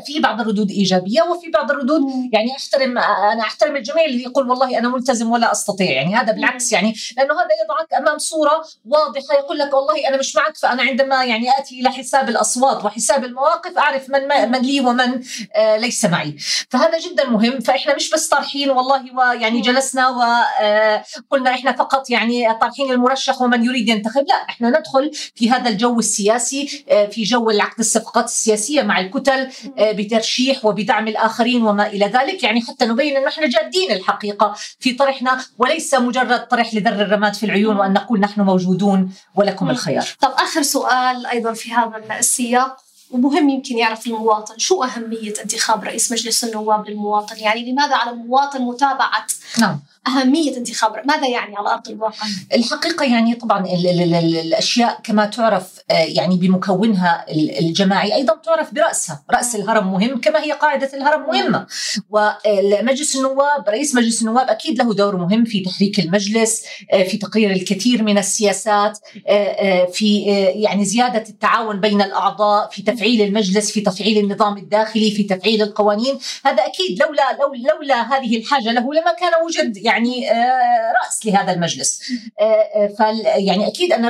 في بعض الردود إيجابية وفي بعض الردود يعني أحترم أنا أحترم الجميع اللي يقول والله أنا ملتزم ولا أستطيع يعني هذا بالعكس يعني لأنه هذا يضعك أمام صورة واضحة يقول لك والله أنا مش معك فأنا عندما يعني آتي إلى حساب الأصوات وحساب المواقف أعرف من من لي ومن آه، ليس معي. فهذا جدا مهم فإحنا مش بس طارحين والله ويعني جلسنا وقلنا آه، إحنا فقط يعني طارحين المرشح ومن يريد ينتخب لا إحنا ندخل في هذا الجو السياسي في جو العقد الصفقات السياسية مع الكتل بترشيح وبدعم الآخرين وما إلى ذلك. يعني حتى نبين أن إحنا جادين الحقيقة في طرحنا وليس مجرد طرح لذر الرماد في العيون وأن نقول نحن موجودون ولكم الخيار طب آخر سؤال أيضا في هذا السياق ومهم يمكن يعرف المواطن شو أهمية انتخاب رئيس مجلس النواب للمواطن؟ يعني لماذا على المواطن متابعة؟ نعم. أهمية انتخاب ماذا يعني على أرض الواقع؟ الحقيقة يعني طبعا ال ال ال الأشياء كما تعرف آه، يعني بمكونها الجماعي أيضا تعرف برأسها. رأس الهرم مهم كما هي قاعدة الهرم مهمة. ومجلس النواب رئيس مجلس النواب أكيد له دور مهم في تحريك المجلس آه، في تقرير الكثير من السياسات آه، في يعني زيادة التعاون بين الأعضاء في تفعيل المجلس في تفعيل النظام الداخلي في تفعيل القوانين. هذا أكيد لولا لولا هذه الحاجة له لما كان وجد يعني آه، رأس لهذا المجلس. آه، آه، فال يعني أكيد أن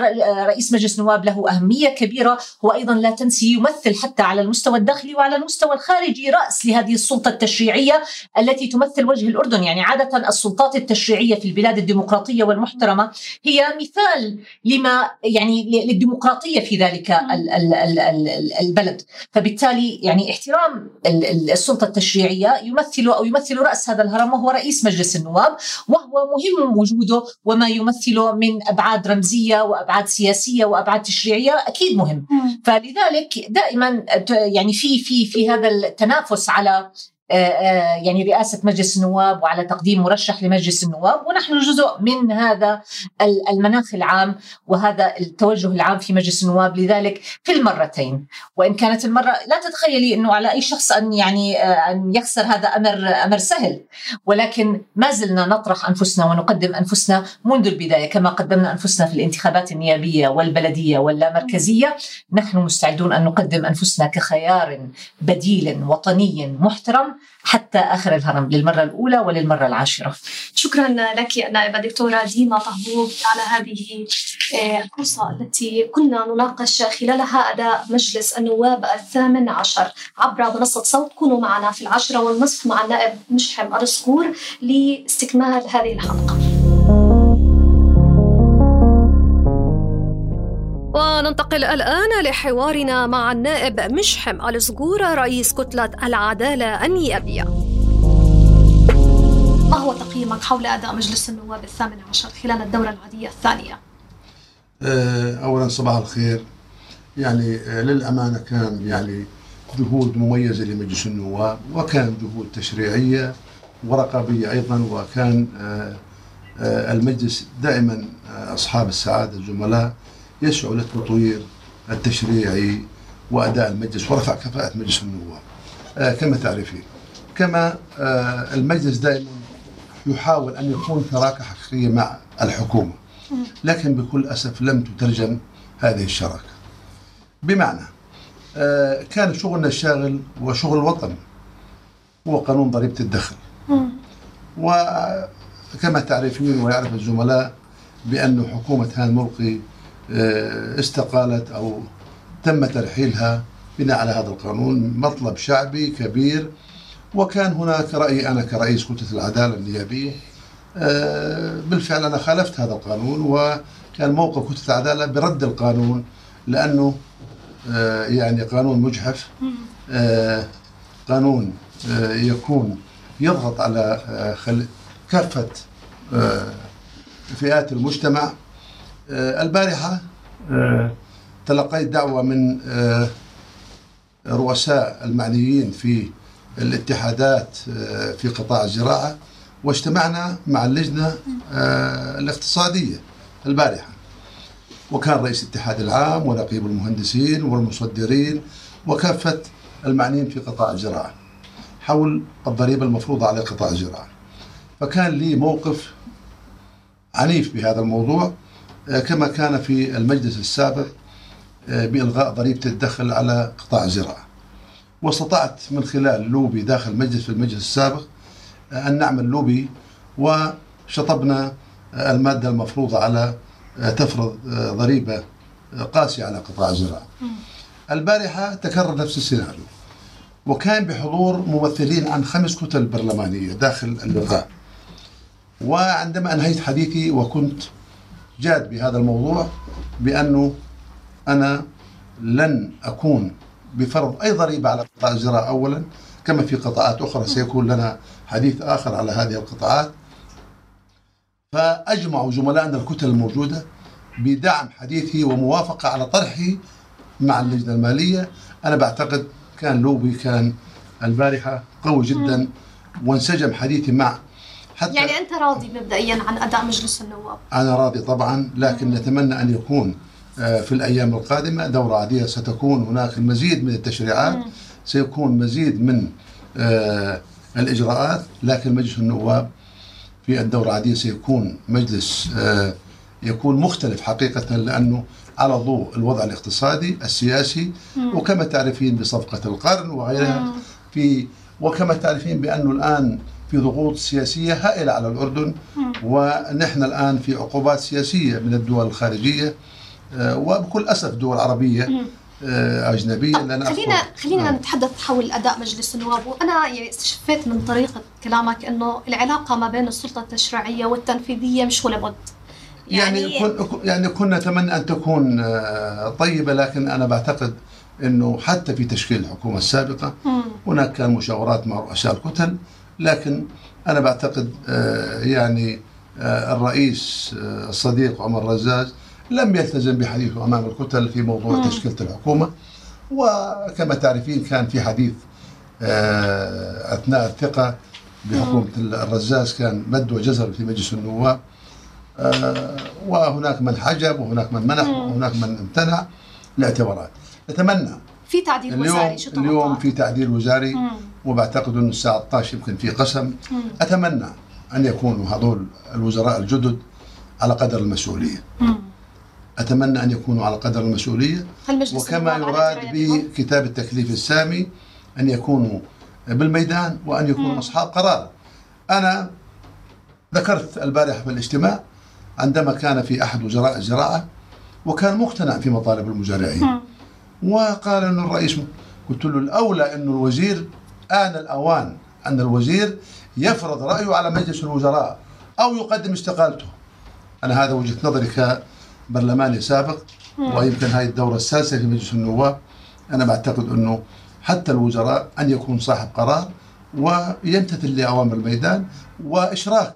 رئيس مجلس النواب له أهمية كبيرة هو أيضا لا تنسي يمثل حتى على المستوى الداخلي وعلى المستوى الخارجي رأس لهذه السلطة التشريعية التي تمثل وجه الأردن. يعني عادة السلطات التشريعية في البلاد الديمقراطية والمحترمة هي مثال لما يعني للديمقراطية في ذلك البلد. فبالتالي يعني احترام السلطة التشريعية يمثل أو يمثل رأس هذا الهرم وهو رئيس مجلس النواب. وهو مهم وجوده وما يمثله من أبعاد رمزية وأبعاد سياسية وأبعاد تشريعية أكيد مهم. فلذلك دائما يعني في في في هذا التنافس على يعني رئاسة مجلس النواب وعلى تقديم مرشح لمجلس النواب ونحن جزء من هذا المناخ العام وهذا التوجه العام في مجلس النواب. لذلك في المرتين وإن كانت المرة لا تتخيلي أنه على أي شخص أن يعني آه، أن يخسر هذا أمر أمر سهل. ولكن ما زلنا نطرح أنفسنا ونقدم أنفسنا منذ البداية كما قدمنا أنفسنا في الانتخابات النيابية والبلدية واللامركزية. نحن مستعدون أن نقدم أنفسنا كخيار بديل وطني محترم. حتى آخر الهرم للمرة الأولى وللمرة العاشرة. شكرا لك نائبة دكتورة ديما طهبوب على هذه آه، الفرصة التي كنا نناقش خلالها أداء مجلس النواب الثامن عشر. عبر منصة صوت كونوا معنا في العاشرة والنصف مع النائب مشحم أرسكور لاستكمال هذه الحلقة. وننتقل الآن لحوارنا مع النائب مشحم الزغور رئيس كتلة العدالة النيابية. ما هو تقييمك حول أداء مجلس النواب الثامن عشر خلال الدورة العادية الثانية؟ آه، أولا صباح الخير. يعني آه، للأمانة كان يعني جهود مميزة لمجلس النواب وكان جهود تشريعية ورقابية أيضا وكان آه، المجلس دائما أصحاب السعادة الزملاء. يسعى للتطوير التشريعي وأداء المجلس ورفع كفاءة مجلس النواب. آه كما تعرفين كما آه المجلس دائما يحاول أن يكون شراكه حقيقية مع الحكومة لكن بكل أسف لم تترجم هذه الشراكة. بمعنى آه كان شغلنا الشاغل وشغل الوطن هو قانون ضريبة الدخل. وكما تعرفين ويعرف الزملاء بأن حكومة هان ملقي استقالت أو تم ترحيلها بناء على هذا القانون مطلب شعبي كبير وكان هناك رأي أنا كرئيس كتلة العدالة النيابية آه، بالفعل أنا خالفت هذا القانون وكان موقف كتلة العدالة برد القانون لأنه آه، يعني قانون مجحف قانون يكون يضغط على كافة فئات المجتمع آه، البارحة آه، تلقيت دعوة من آه، رؤساء المعنيين في الاتحادات في قطاع الزراعة واجتمعنا مع اللجنة الاقتصادية البارحة. وكان رئيس الاتحاد العام ونقيب المهندسين والمصدرين وكافة المعنيين في قطاع الزراعة حول الضريبة المفروضة على قطاع الزراعة. فكان لي موقف عنيف بهذا الموضوع آه، كما كان في المجلس السابق آه، بإلغاء ضريبة الدخل على قطاع الزراعة واستطعت من خلال لوبي داخل المجلس في المجلس السابق آه، أن نعمل لوبي وشطبنا المادة المفروضة على تفرض ضريبة قاسية على قطاع الزراعة. البارحة تكرر نفس السيناريو وكان بحضور ممثلين عن خمس كتل برلمانية داخل اللقاء. وعندما أنهيت حديثي وكنت جاد بهذا الموضوع بأنه أنا لن أكون بفرض أي ضريبة على قطاع الزراعة أولا كما في قطاعات أخرى سيكون لنا حديث آخر على هذه القطاعات. فأجمعوا زملائنا الكتل الموجودة بدعم حديثي وموافقة على طرحه مع اللجنة المالية. أنا بعتقد كان لوبي كان البارحة قوي جدا وانسجم حديثي مع حتى يعني أنت راضي مبدئيا عن أداء مجلس النواب؟ أنا راضي طبعا لكن نتمنى أن يكون آه، في الأيام القادمة دورة عادية. ستكون هناك المزيد من التشريعات سيكون مزيد من آه، الإجراءات لكن مجلس النواب في الدورة العادية سيكون مجلس آه، يكون مختلف حقيقة لأنه على ضوء الوضع الاقتصادي السياسي وكما تعرفين بصفقة القرن وغيرها. في وكما تعرفين بأنه الآن في ضغوط سياسية هائلة على الأردن ونحن الآن في عقوبات سياسية من الدول الخارجية آه، وبكل أسف دول عربية آه، أجنبية لأن خلينا خلينا آه. نتحدث حول أداء مجلس النواب. وأنا يعني استشفيت من طريقة كلامك أنه العلاقة ما بين السلطة التشريعية والتنفيذية مش ولا بد يعني يعني, يعني كنا نتمنى أن تكون طيبة لكن أنا بعتقد أنه حتى في تشكيل الحكومة السابقة هناك كان مشاورات مع رؤساء الكتل لكن أنا بعتقد آه، يعني آه، الرئيس آه، الصديق عمر رزاز لم يلتزم بحديثه أمام الكتل في موضوع تشكيلة الحكومة. وكما تعرفين كان في حديث أثناء الثقة بحكومة الرزاز كان مد وجزر في مجلس النواب. وهناك من حجب وهناك من منح وهناك من امتنع لاعتبارات. نتمنى في تعديل اليوم وزاري شو اليوم في تعديل وزاري وبعتقد إنه الساعة 12 يمكن في قسم. مم. أتمنى أن يكونوا هذول الوزراء الجدد على قدر المسؤولية. مم. أتمنى أن يكونوا على قدر المسؤولية. وكما يراد بكتاب التكليف السامي أن يكونوا بالميدان وأن يكونوا مم. أصحاب قرار. أنا ذكرت البارحة في الاجتماع عندما كان في أحد وزراء الزراعة وكان مقتنع في مطالب المزارعين. وقال انه الرئيس قلت له الأولى انه الوزير آن الأوان أن الوزير يفرض رأيه على مجلس الوزراء أو يقدم استقالته. أنا هذا وجهة نظري كبرلماني سابق ويمكن هذه الدورة السادسة في مجلس النواب. أنا بعتقد أنه حتى الوزراء أن يكون صاحب قرار ويمتثل لأوامر الميدان وإشراك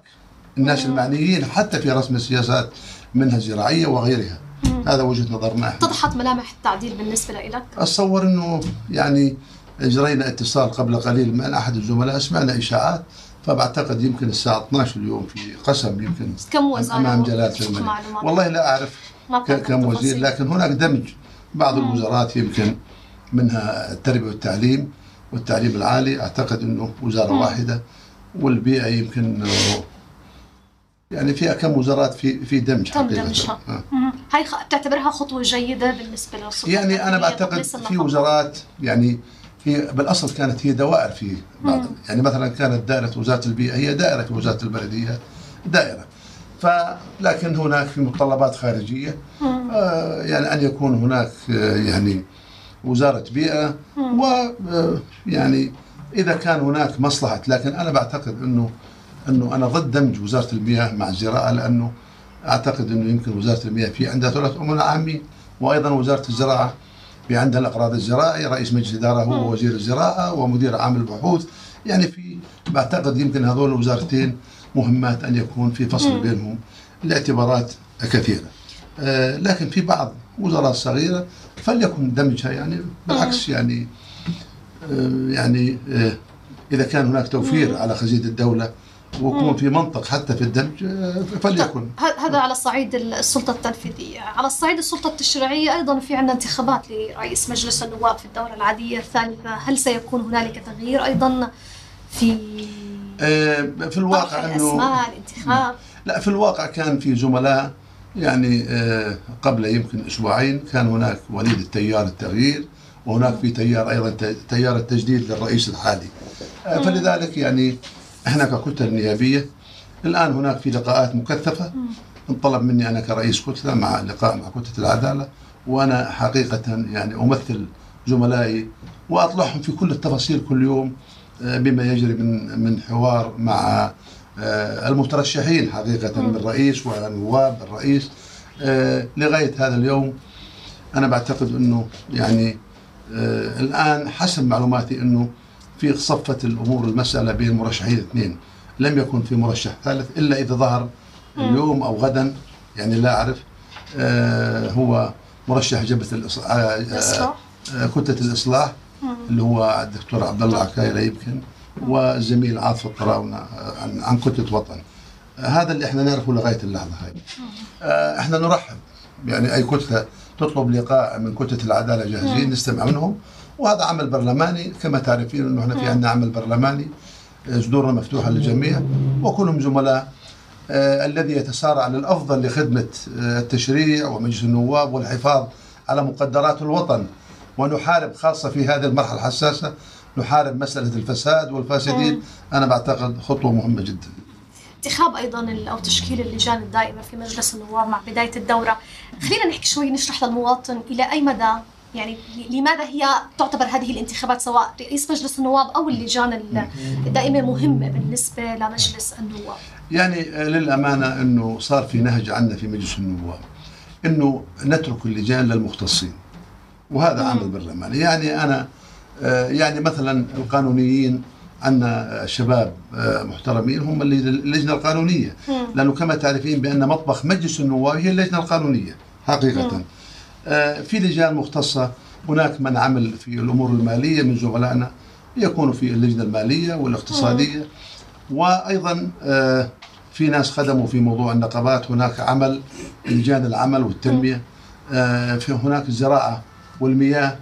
الناس المعنيين حتى في رسم السياسات منها الزراعية وغيرها. هذا وجهة نظرنا اتضحت ملامح التعديل بالنسبة لك؟ أتصور أنه يعني اجرينا اتصال قبل قليل مع أحد الزملاء سمعنا إشاعات فبعتقد يمكن الساعة 12 اليوم في قسم يمكن كم وزارة أمام جلالة الملك. والله لا أعرف كم وزير لكن هناك دمج. بعض الوزارات يمكن منها التربية والتعليم والتعليم العالي. أعتقد إنه وزارة مم. واحدة والبيئة يمكن يعني فيها كم وزارات في في دمج تم دمجها. آه. هاي بتعتبرها خطوة جيدة بالنسبة للسلطه يعني أنا بعتقد في وزارات يعني هي بالأصل كانت هي دوائر في بعض. يعني مثلا كانت دائرة وزارة البيئة هي دائرة في وزارة البلدية دائرة. فلكن هناك في متطلبات خارجية. آه يعني أن يكون هناك آه يعني وزارة بيئة ويعني آه إذا كان هناك مصلحة. لكن أنا بعتقد إنه أنه أنا ضد دمج وزارة المياه مع الزراعه لأنه أعتقد أنه يمكن وزارة المياه في عندها ثلاث امناء عامين وأيضا وزارة الزراعة في عندها الأقراض الزراعي رئيس مجلس إدارة هو وزير الزراعة ومدير عام البحوث. يعني في بعتقد يمكن هذول الوزارتين مهمات أن يكون في فصل بينهم لاعتبارات كثيرة. آه لكن في بعض وزارات صغيرة فليكن دمجها يعني بالعكس يعني آه يعني آه إذا كان هناك توفير على خزينة الدولة ويكون في منطق حتى في الدمج آه، فليكن. هذا على صعيد السلطة التنفيذية. على الصعيد السلطة التشريعية أيضا في عندنا انتخابات لرئيس مجلس النواب في الدورة العادية الثالثة هل سيكون هنالك تغيير أيضا في آه، في الواقع أنه الأسماء الانتخاب؟ لا في الواقع كان في زملاء يعني آه، قبل يمكن أسبوعين كان هناك وليد التيار التغيير وهناك في تيار أيضا تيار التجديد للرئيس الحالي. فلذلك يعني إحنا ككتل نيابية الآن هناك في لقاءات مكثفة. انطلب مني أنا كرئيس كتلة مع لقاء مع كتلة العدالة وأنا حقيقة يعني أمثل زملائي وأطلعهم في كل التفاصيل كل يوم آه، بما يجري من من حوار مع آه، المترشحين حقيقة من الرئيس ونواب الرئيس آه، لغاية هذا اليوم أنا بعتقد إنه يعني الآن حسب معلوماتي إنه في صفة الأمور المسألة بين مرشحين اثنين لم يكن في مرشح ثالث إلا إذا ظهر اليوم أو غدا يعني لا أعرف آه، هو مرشح الإص- آه، آه، آه، كتلة الإصلاح اللي هو الدكتور عبد الله عكايرة يمكن والزميل عاطف الطراونة آه، عن عن كتلة وطن. هذا اللي إحنا نعرفه لغاية اللحظة هاي. آه، إحنا نرحب يعني أي كتلة تطلب لقاء من كتلة العدالة جاهزين نستمع منهم. وهذا عمل برلماني كما تعرفين إنه إحنا في عندنا عمل برلماني صدورنا مفتوحة للجميع وكلهم زملاء آه، الذي يتسارع للأفضل لخدمة آه، التشريع ومجلس النواب والحفاظ على مقدرات الوطن. ونحارب خاصة في هذه المرحلة الحساسة نحارب مسألة الفساد والفاسدين. أنا بعتقد خطوة مهمة جدا. انتخاب أيضا أو تشكيل اللجان الدائمة في مجلس النواب مع بداية الدورة. خلينا نحكي شوي نشرح للمواطن إلى أي مدى يعني لماذا هي تعتبر هذه الانتخابات سواء رئيس مجلس النواب أو اللجان ال- الدائمة مهمه بالنسبة لمجلس النواب؟ يعني آه، للأمانة إنه صار في نهج عندنا في مجلس النواب إنه نترك اللجان للمختصين وهذا عمل برلماني يعني أنا آه، يعني مثلا القانونيين عندنا شباب آه، محترمين هم اللي- اللجنة القانونية. لأنه كما تعرفين بأن مطبخ مجلس النواب هي اللجنة القانونية حقيقة. في لجان مختصة. هناك من عمل في الأمور المالية من زملائنا يكونوا في اللجنة المالية والاقتصادية. وأيضا آه، في ناس خدموا في موضوع النقابات. هناك عمل لجان العمل والتنمية. آه، في هناك الزراعة والمياه.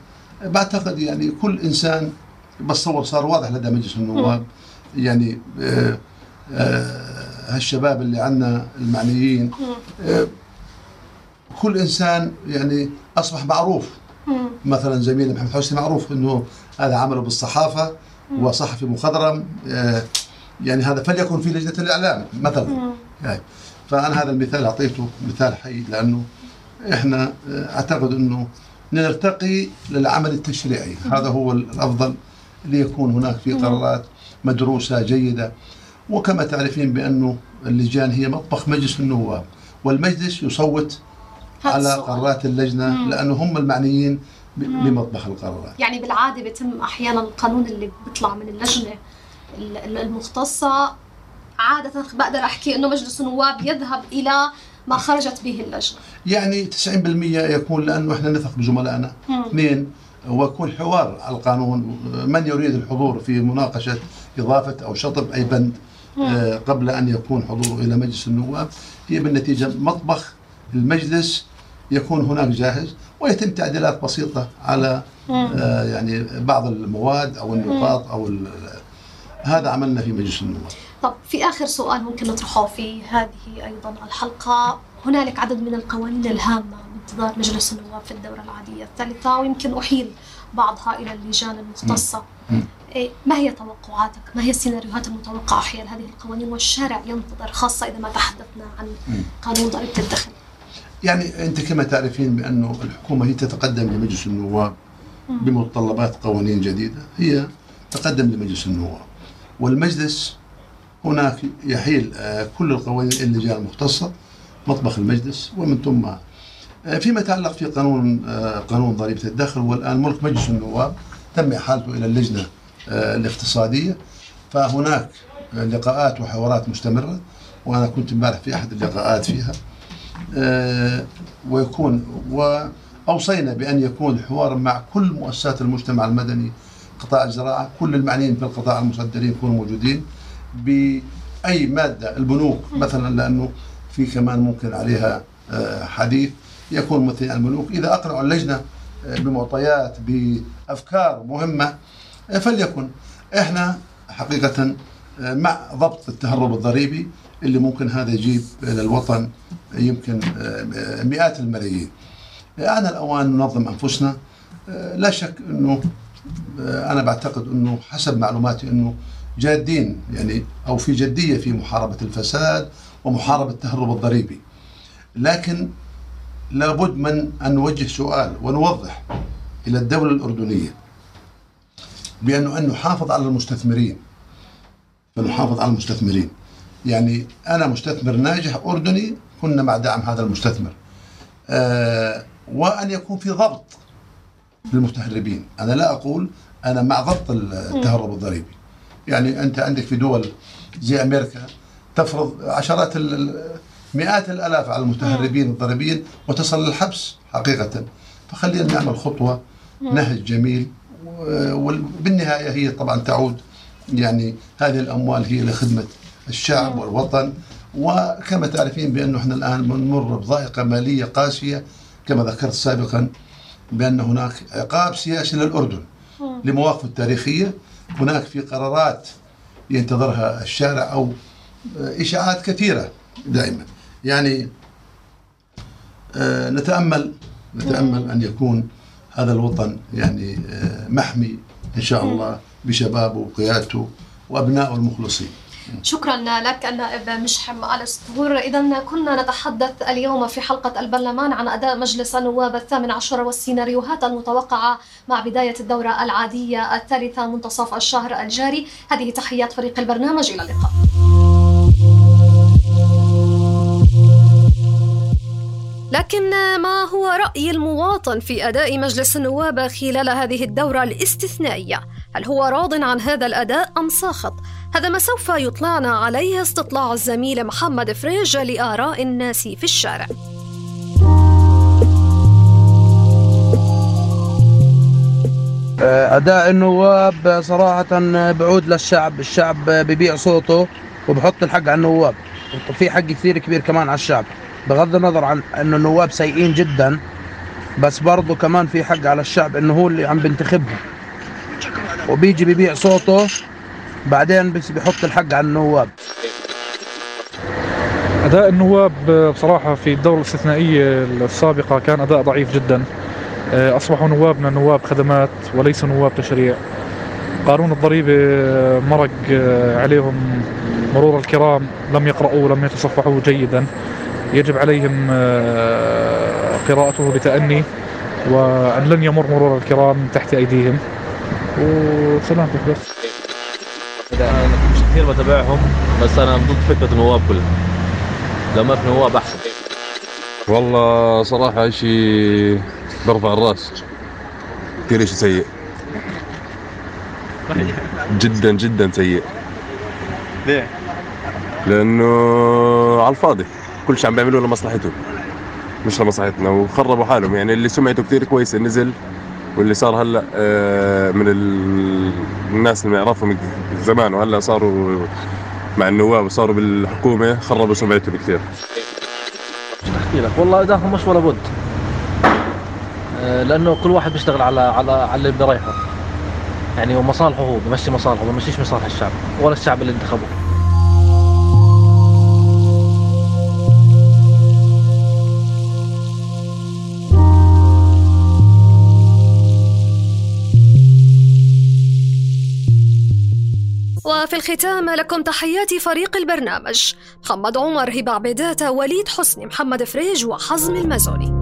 بعتقد يعني كل إنسان بتصور صار واضح لدى مجلس النواب. يعني آه، آه، هالشباب اللي عندنا المعنيين. آه، كل إنسان يعني أصبح معروف. مثلا زميلنا محمد حسني معروف إنه هذا عمله بالصحافة وصحفي مخضرم آه، يعني هذا فليكن في لجنة الإعلام مثلا. يعني فأنا هذا المثال أعطيته مثال حي لأنه إحنا آه، أعتقد إنه نرتقي للعمل التشريعي. هذا هو الأفضل ليكون هناك في قرارات مدروسة جيدة. وكما تعرفين بأنه اللجان هي مطبخ مجلس النواب والمجلس يصوت على. قرارات اللجنة لأنه هم المعنيين بمطبخ القرارات. يعني بالعادة بيتم أحيانا القانون اللي بيطلع من اللجنة ال- ال- المختصة. عادة بقدر أحكي إنه مجلس النواب يذهب إلى ما خرجت به اللجنة. يعني 90% يكون لأنه إحنا نثق بزملائنا اثنين ويكون حوار على القانون من يريد الحضور في مناقشة إضافة أو شطب أي بند آه، قبل أن يكون حضوره إلى مجلس النواب. هي بالنتيجة مطبخ المجلس يكون هناك جاهز ويتم تعديلات بسيطة على آه، يعني بعض المواد أو النقاط أو هذا عملنا في مجلس النواب. طب في آخر سؤال ممكن نطرحه في هذه أيضا الحلقة. هنالك عدد من القوانين الهامة بانتظار مجلس النواب في الدورة العادية الثالثة ويمكن أحيل بعضها إلى اللجان المختصة. إيه، ما هي توقعاتك؟ ما هي السيناريوهات المتوقعة حيال هذه القوانين؟ والشارع ينتظر خاصة إذا ما تحدثنا عن قانون ضريبة الدخل. يعني أنت كما تعرفين بأنه الحكومة هي تتقدم لمجلس النواب بمتطلبات قوانين جديدة. هي تقدم لمجلس النواب. والمجلس هناك يحيل آه، كل القوانين اللجان المختصة مطبخ المجلس ومن ثم آه، فيما يتعلق في قانون آه، قانون ضريبة الدخل. والآن ملك مجلس النواب تم إحالته إلى اللجنة الاقتصادية. فهناك لقاءات وحوارات مستمرة وأنا كنت امبارح في أحد اللقاءات فيها. ويكون وأوصينا بأن يكون الحوار مع كل مؤسسات المجتمع المدني قطاع الزراعة كل المعنيين في القطاع المصدرين يكونوا موجودين بأي مادة البنوك مثلا لأنه في كمان ممكن عليها آه، حديث يكون ممثلين عن البنوك. إذا اقنعوا اللجنة آه، بمعطيات بأفكار مهمة آه، فليكن إحنا حقيقه آه، مع ضبط التهرب الضريبي اللي ممكن هذا يجيب للوطن يمكن آه، مئات الملايين. آن الأوان ننظم أنفسنا. آه، لا شك أنه آه، أنا بعتقد أنه حسب معلوماتي أنه جادين يعني أو في جدية في محاربة الفساد ومحاربة التهرب الضريبي. لكن لابد من أن نوجه سؤال ونوضح إلى الدولة الأردنية بأنه أن نحافظ على المستثمرين. فنحافظ على المستثمرين. يعني أنا مستثمر ناجح أردني كنا مع دعم هذا المستثمر. آه وأن يكون في ضبط للمتهربين. أنا لا أقول أنا مع ضبط التهرب الضريبي. يعني أنت عندك في دول زي أمريكا تفرض عشرات مئات الألاف على المتهربين الضريبيين وتصل للحبس حقيقة. فخلينا نعمل خطوة نهج جميل وبالنهاية هي طبعا تعود. يعني هذه الأموال هي لخدمة الشعب والوطن. وكما تعرفين بأنه إحنا الآن بنمر بضائقة مالية قاسية كما ذكرت سابقا بأن هناك عقاب سياسي للأردن لمواقفه التاريخية. هناك في قرارات ينتظرها الشارع أو إشاعات كثيرة دائما. يعني آه، نتأمل نتأمل أن يكون هذا الوطن يعني آه، محمي إن شاء الله بشبابه وقيادته وأبنائه المخلصين. شكرا لك. النائب مشحم آل السطور إذا كنا نتحدث اليوم في حلقة البرلمان عن أداء مجلس النواب الثامن عشر والسيناريوهات المتوقعة مع بداية الدورة العادية الثالثة منتصف الشهر الجاري. هذه تحيات فريق البرنامج. إلى اللقاء. لكن ما هو رأي المواطن في أداء مجلس النواب خلال هذه الدورة الاستثنائية؟ هل هو راض عن هذا الأداء أم ساخط؟ هذا ما سوف يطلعنا عليه استطلاع الزميل محمد فريج لآراء الناس في الشارع. أداء النواب صراحة بعود للشعب، الشعب ببيع صوته وبحط الحق على النواب، وفي حق كثير كبير كمان على الشعب. بغض النظر عن إنه النواب سيئين جدا بس برضه كمان في حق على الشعب إنه هو اللي عم بينتخبهم وبيجي ببيع صوته بعدين بس بيحط الحق على النواب. أداء النواب بصراحة في الدورة الاستثنائية السابقة كان أداء ضعيف جدا. أصبحوا نوابنا نواب خدمات وليسوا نواب تشريع. قانون الضريبة مرق عليهم مرور الكرام. لم يقرأوا لم يتصفحوا جيدا. يجب عليهم آه، قراءته بتأني وأن لن يمر مرور الكرام تحت أيديهم. وسلامتك بس. أنا مش كثير بتابعهم بس أنا ضد فكرة النواب كلها. لما في نواب أحسن. والله صراحة شيء برفع الرأس. كثير شيء سيء. جدا جدا سيء. ليه؟ لأنه على الفاضي. كل شيء عم بيعملوه لمصلحتهم مش لمصلحتنا وخربوا حالهم. يعني اللي سمعته كثير كويسه نزل واللي صار هلا آه، من الناس اللي نعرفهم زمان وهلا صاروا مع النواب وصاروا بالحكومة خربوا سمعتهم كثير. أحكي لك. والله اداهم مش ولا بد. آه، لأنه كل واحد بيشتغل على على على اللي بريحه يعني ومصالحه هو بمشي مصالحه بمشيش مصالح الشعب ولا الشعب اللي انتخبه. وفي الختام لكم تحيات فريق البرنامج. محمد عمر هبة عبيدات وليد حسني محمد فريج وحزم المزوني